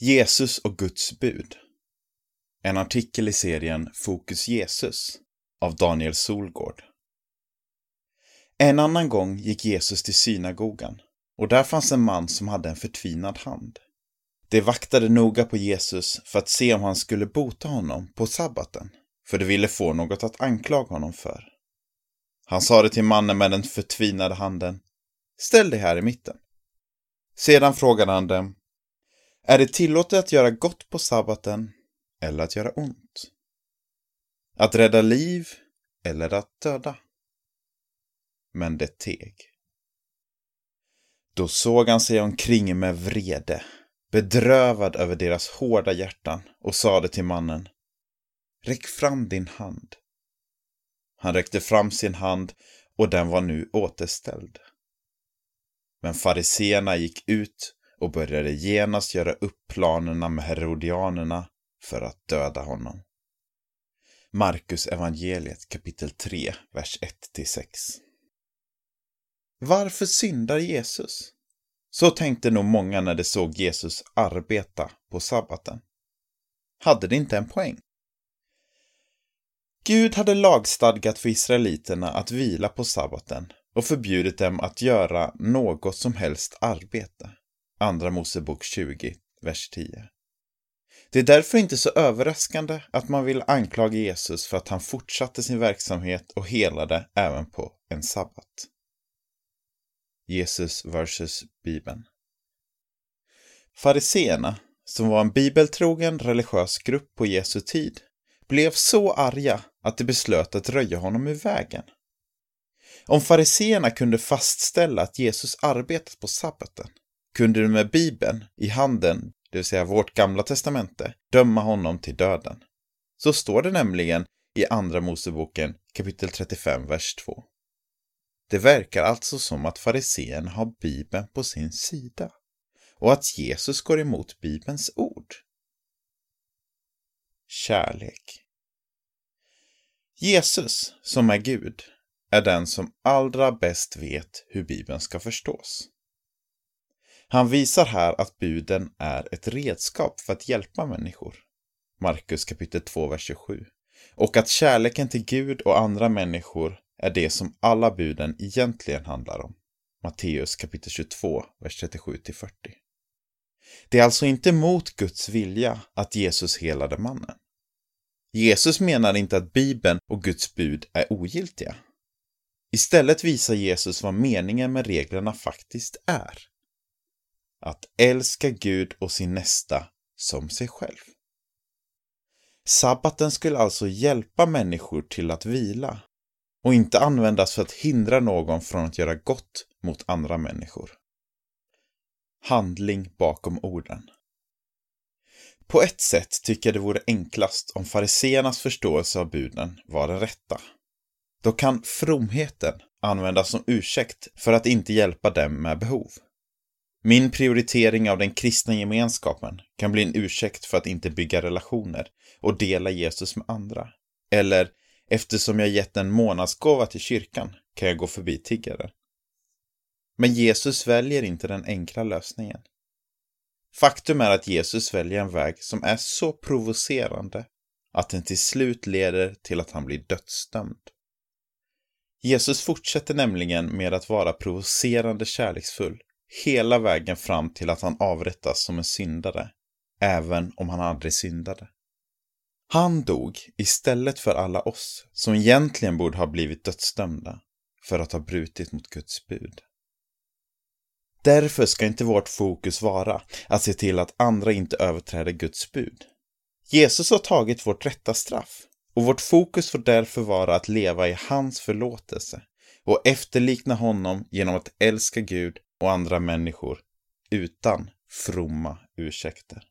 Jesus och Guds bud. En artikel i serien Fokus Jesus av Daniel Solgård. En annan gång gick Jesus till synagogan och där fanns en man som hade en förtvinad hand. De vaktade noga på Jesus för att se om han skulle bota honom på sabbaten, för de ville få något att anklaga honom för. Han sade till mannen med den förtvinade handen, ställ dig här i mitten. Sedan frågade han dem, är det tillåtet att göra gott på sabbaten eller att göra ont? Att rädda liv eller att döda? Men det teg. Då såg han sig omkring med vrede, bedrövad över deras hårda hjärtan och sade till mannen Räck fram din hand. Han räckte fram sin hand och den var nu återställd. Men fariseerna gick ut och började genast göra upp planerna med herodianerna för att döda honom. Markus evangeliet kapitel 3, vers 1-6 Varför syndar Jesus? Så tänkte nog många när de såg Jesus arbeta på sabbaten. Hade det inte en poäng? Gud hade lagstadgat för israeliterna att vila på sabbaten och förbjudit dem att göra något som helst arbete. Andra Mosebok 20, vers 10. Det är därför inte så överraskande att man vill anklaga Jesus för att han fortsatte sin verksamhet och helade även på en sabbat. Jesus vs. Bibeln. Fariseerna, som var en bibeltrogen religiös grupp på Jesu tid, blev så arga att de beslöt att röja honom ur vägen. Om fariseerna kunde fastställa att Jesus arbetat på sabbaten kunde du med Bibeln i handen, det vill säga vårt gamla testamente, döma honom till döden. Så står det nämligen i Andra Moseboken kapitel 35, vers 2. Det verkar alltså som att farisén har Bibeln på sin sida och att Jesus går emot Bibelns ord. Kärlek Jesus, som är Gud, är den som allra bäst vet hur Bibeln ska förstås. Han visar här att buden är ett redskap för att hjälpa människor. Markus kapitel 2, vers 27. Och att kärleken till Gud och andra människor är det som alla buden egentligen handlar om. Matteus kapitel 22, vers 37-40. Det är alltså inte mot Guds vilja att Jesus helade mannen. Jesus menar inte att Bibeln och Guds bud är ogiltiga. Istället visar Jesus vad meningen med reglerna faktiskt är. Att älska Gud och sin nästa som sig själv. Sabbaten skulle alltså hjälpa människor till att vila och inte användas för att hindra någon från att göra gott mot andra människor. Handling bakom orden. På ett sätt tycker jag det vore enklast om fariseernas förståelse av buden var den rätta. Då kan fromheten användas som ursäkt för att inte hjälpa dem med behov. Min prioritering av den kristna gemenskapen kan bli en ursäkt för att inte bygga relationer och dela Jesus med andra. Eller, eftersom jag gett en månadsgåva till kyrkan kan jag gå förbi tiggare. Men Jesus väljer inte den enkla lösningen. Faktum är att Jesus väljer en väg som är så provocerande att den till slut leder till att han blir dödsdömd. Jesus fortsätter nämligen med att vara provocerande kärleksfull hela vägen fram till att han avrättas som en syndare, även om han aldrig syndade. Han dog istället för alla oss som egentligen borde ha blivit dödsdömda för att ha brutit mot Guds bud. Därför ska inte vårt fokus vara att se till att andra inte överträder Guds bud. Jesus har tagit vårt rätta straff och vårt fokus får därför vara att leva i hans förlåtelse och efterlikna honom genom att älska Gud och andra människor utan fromma ursäkter.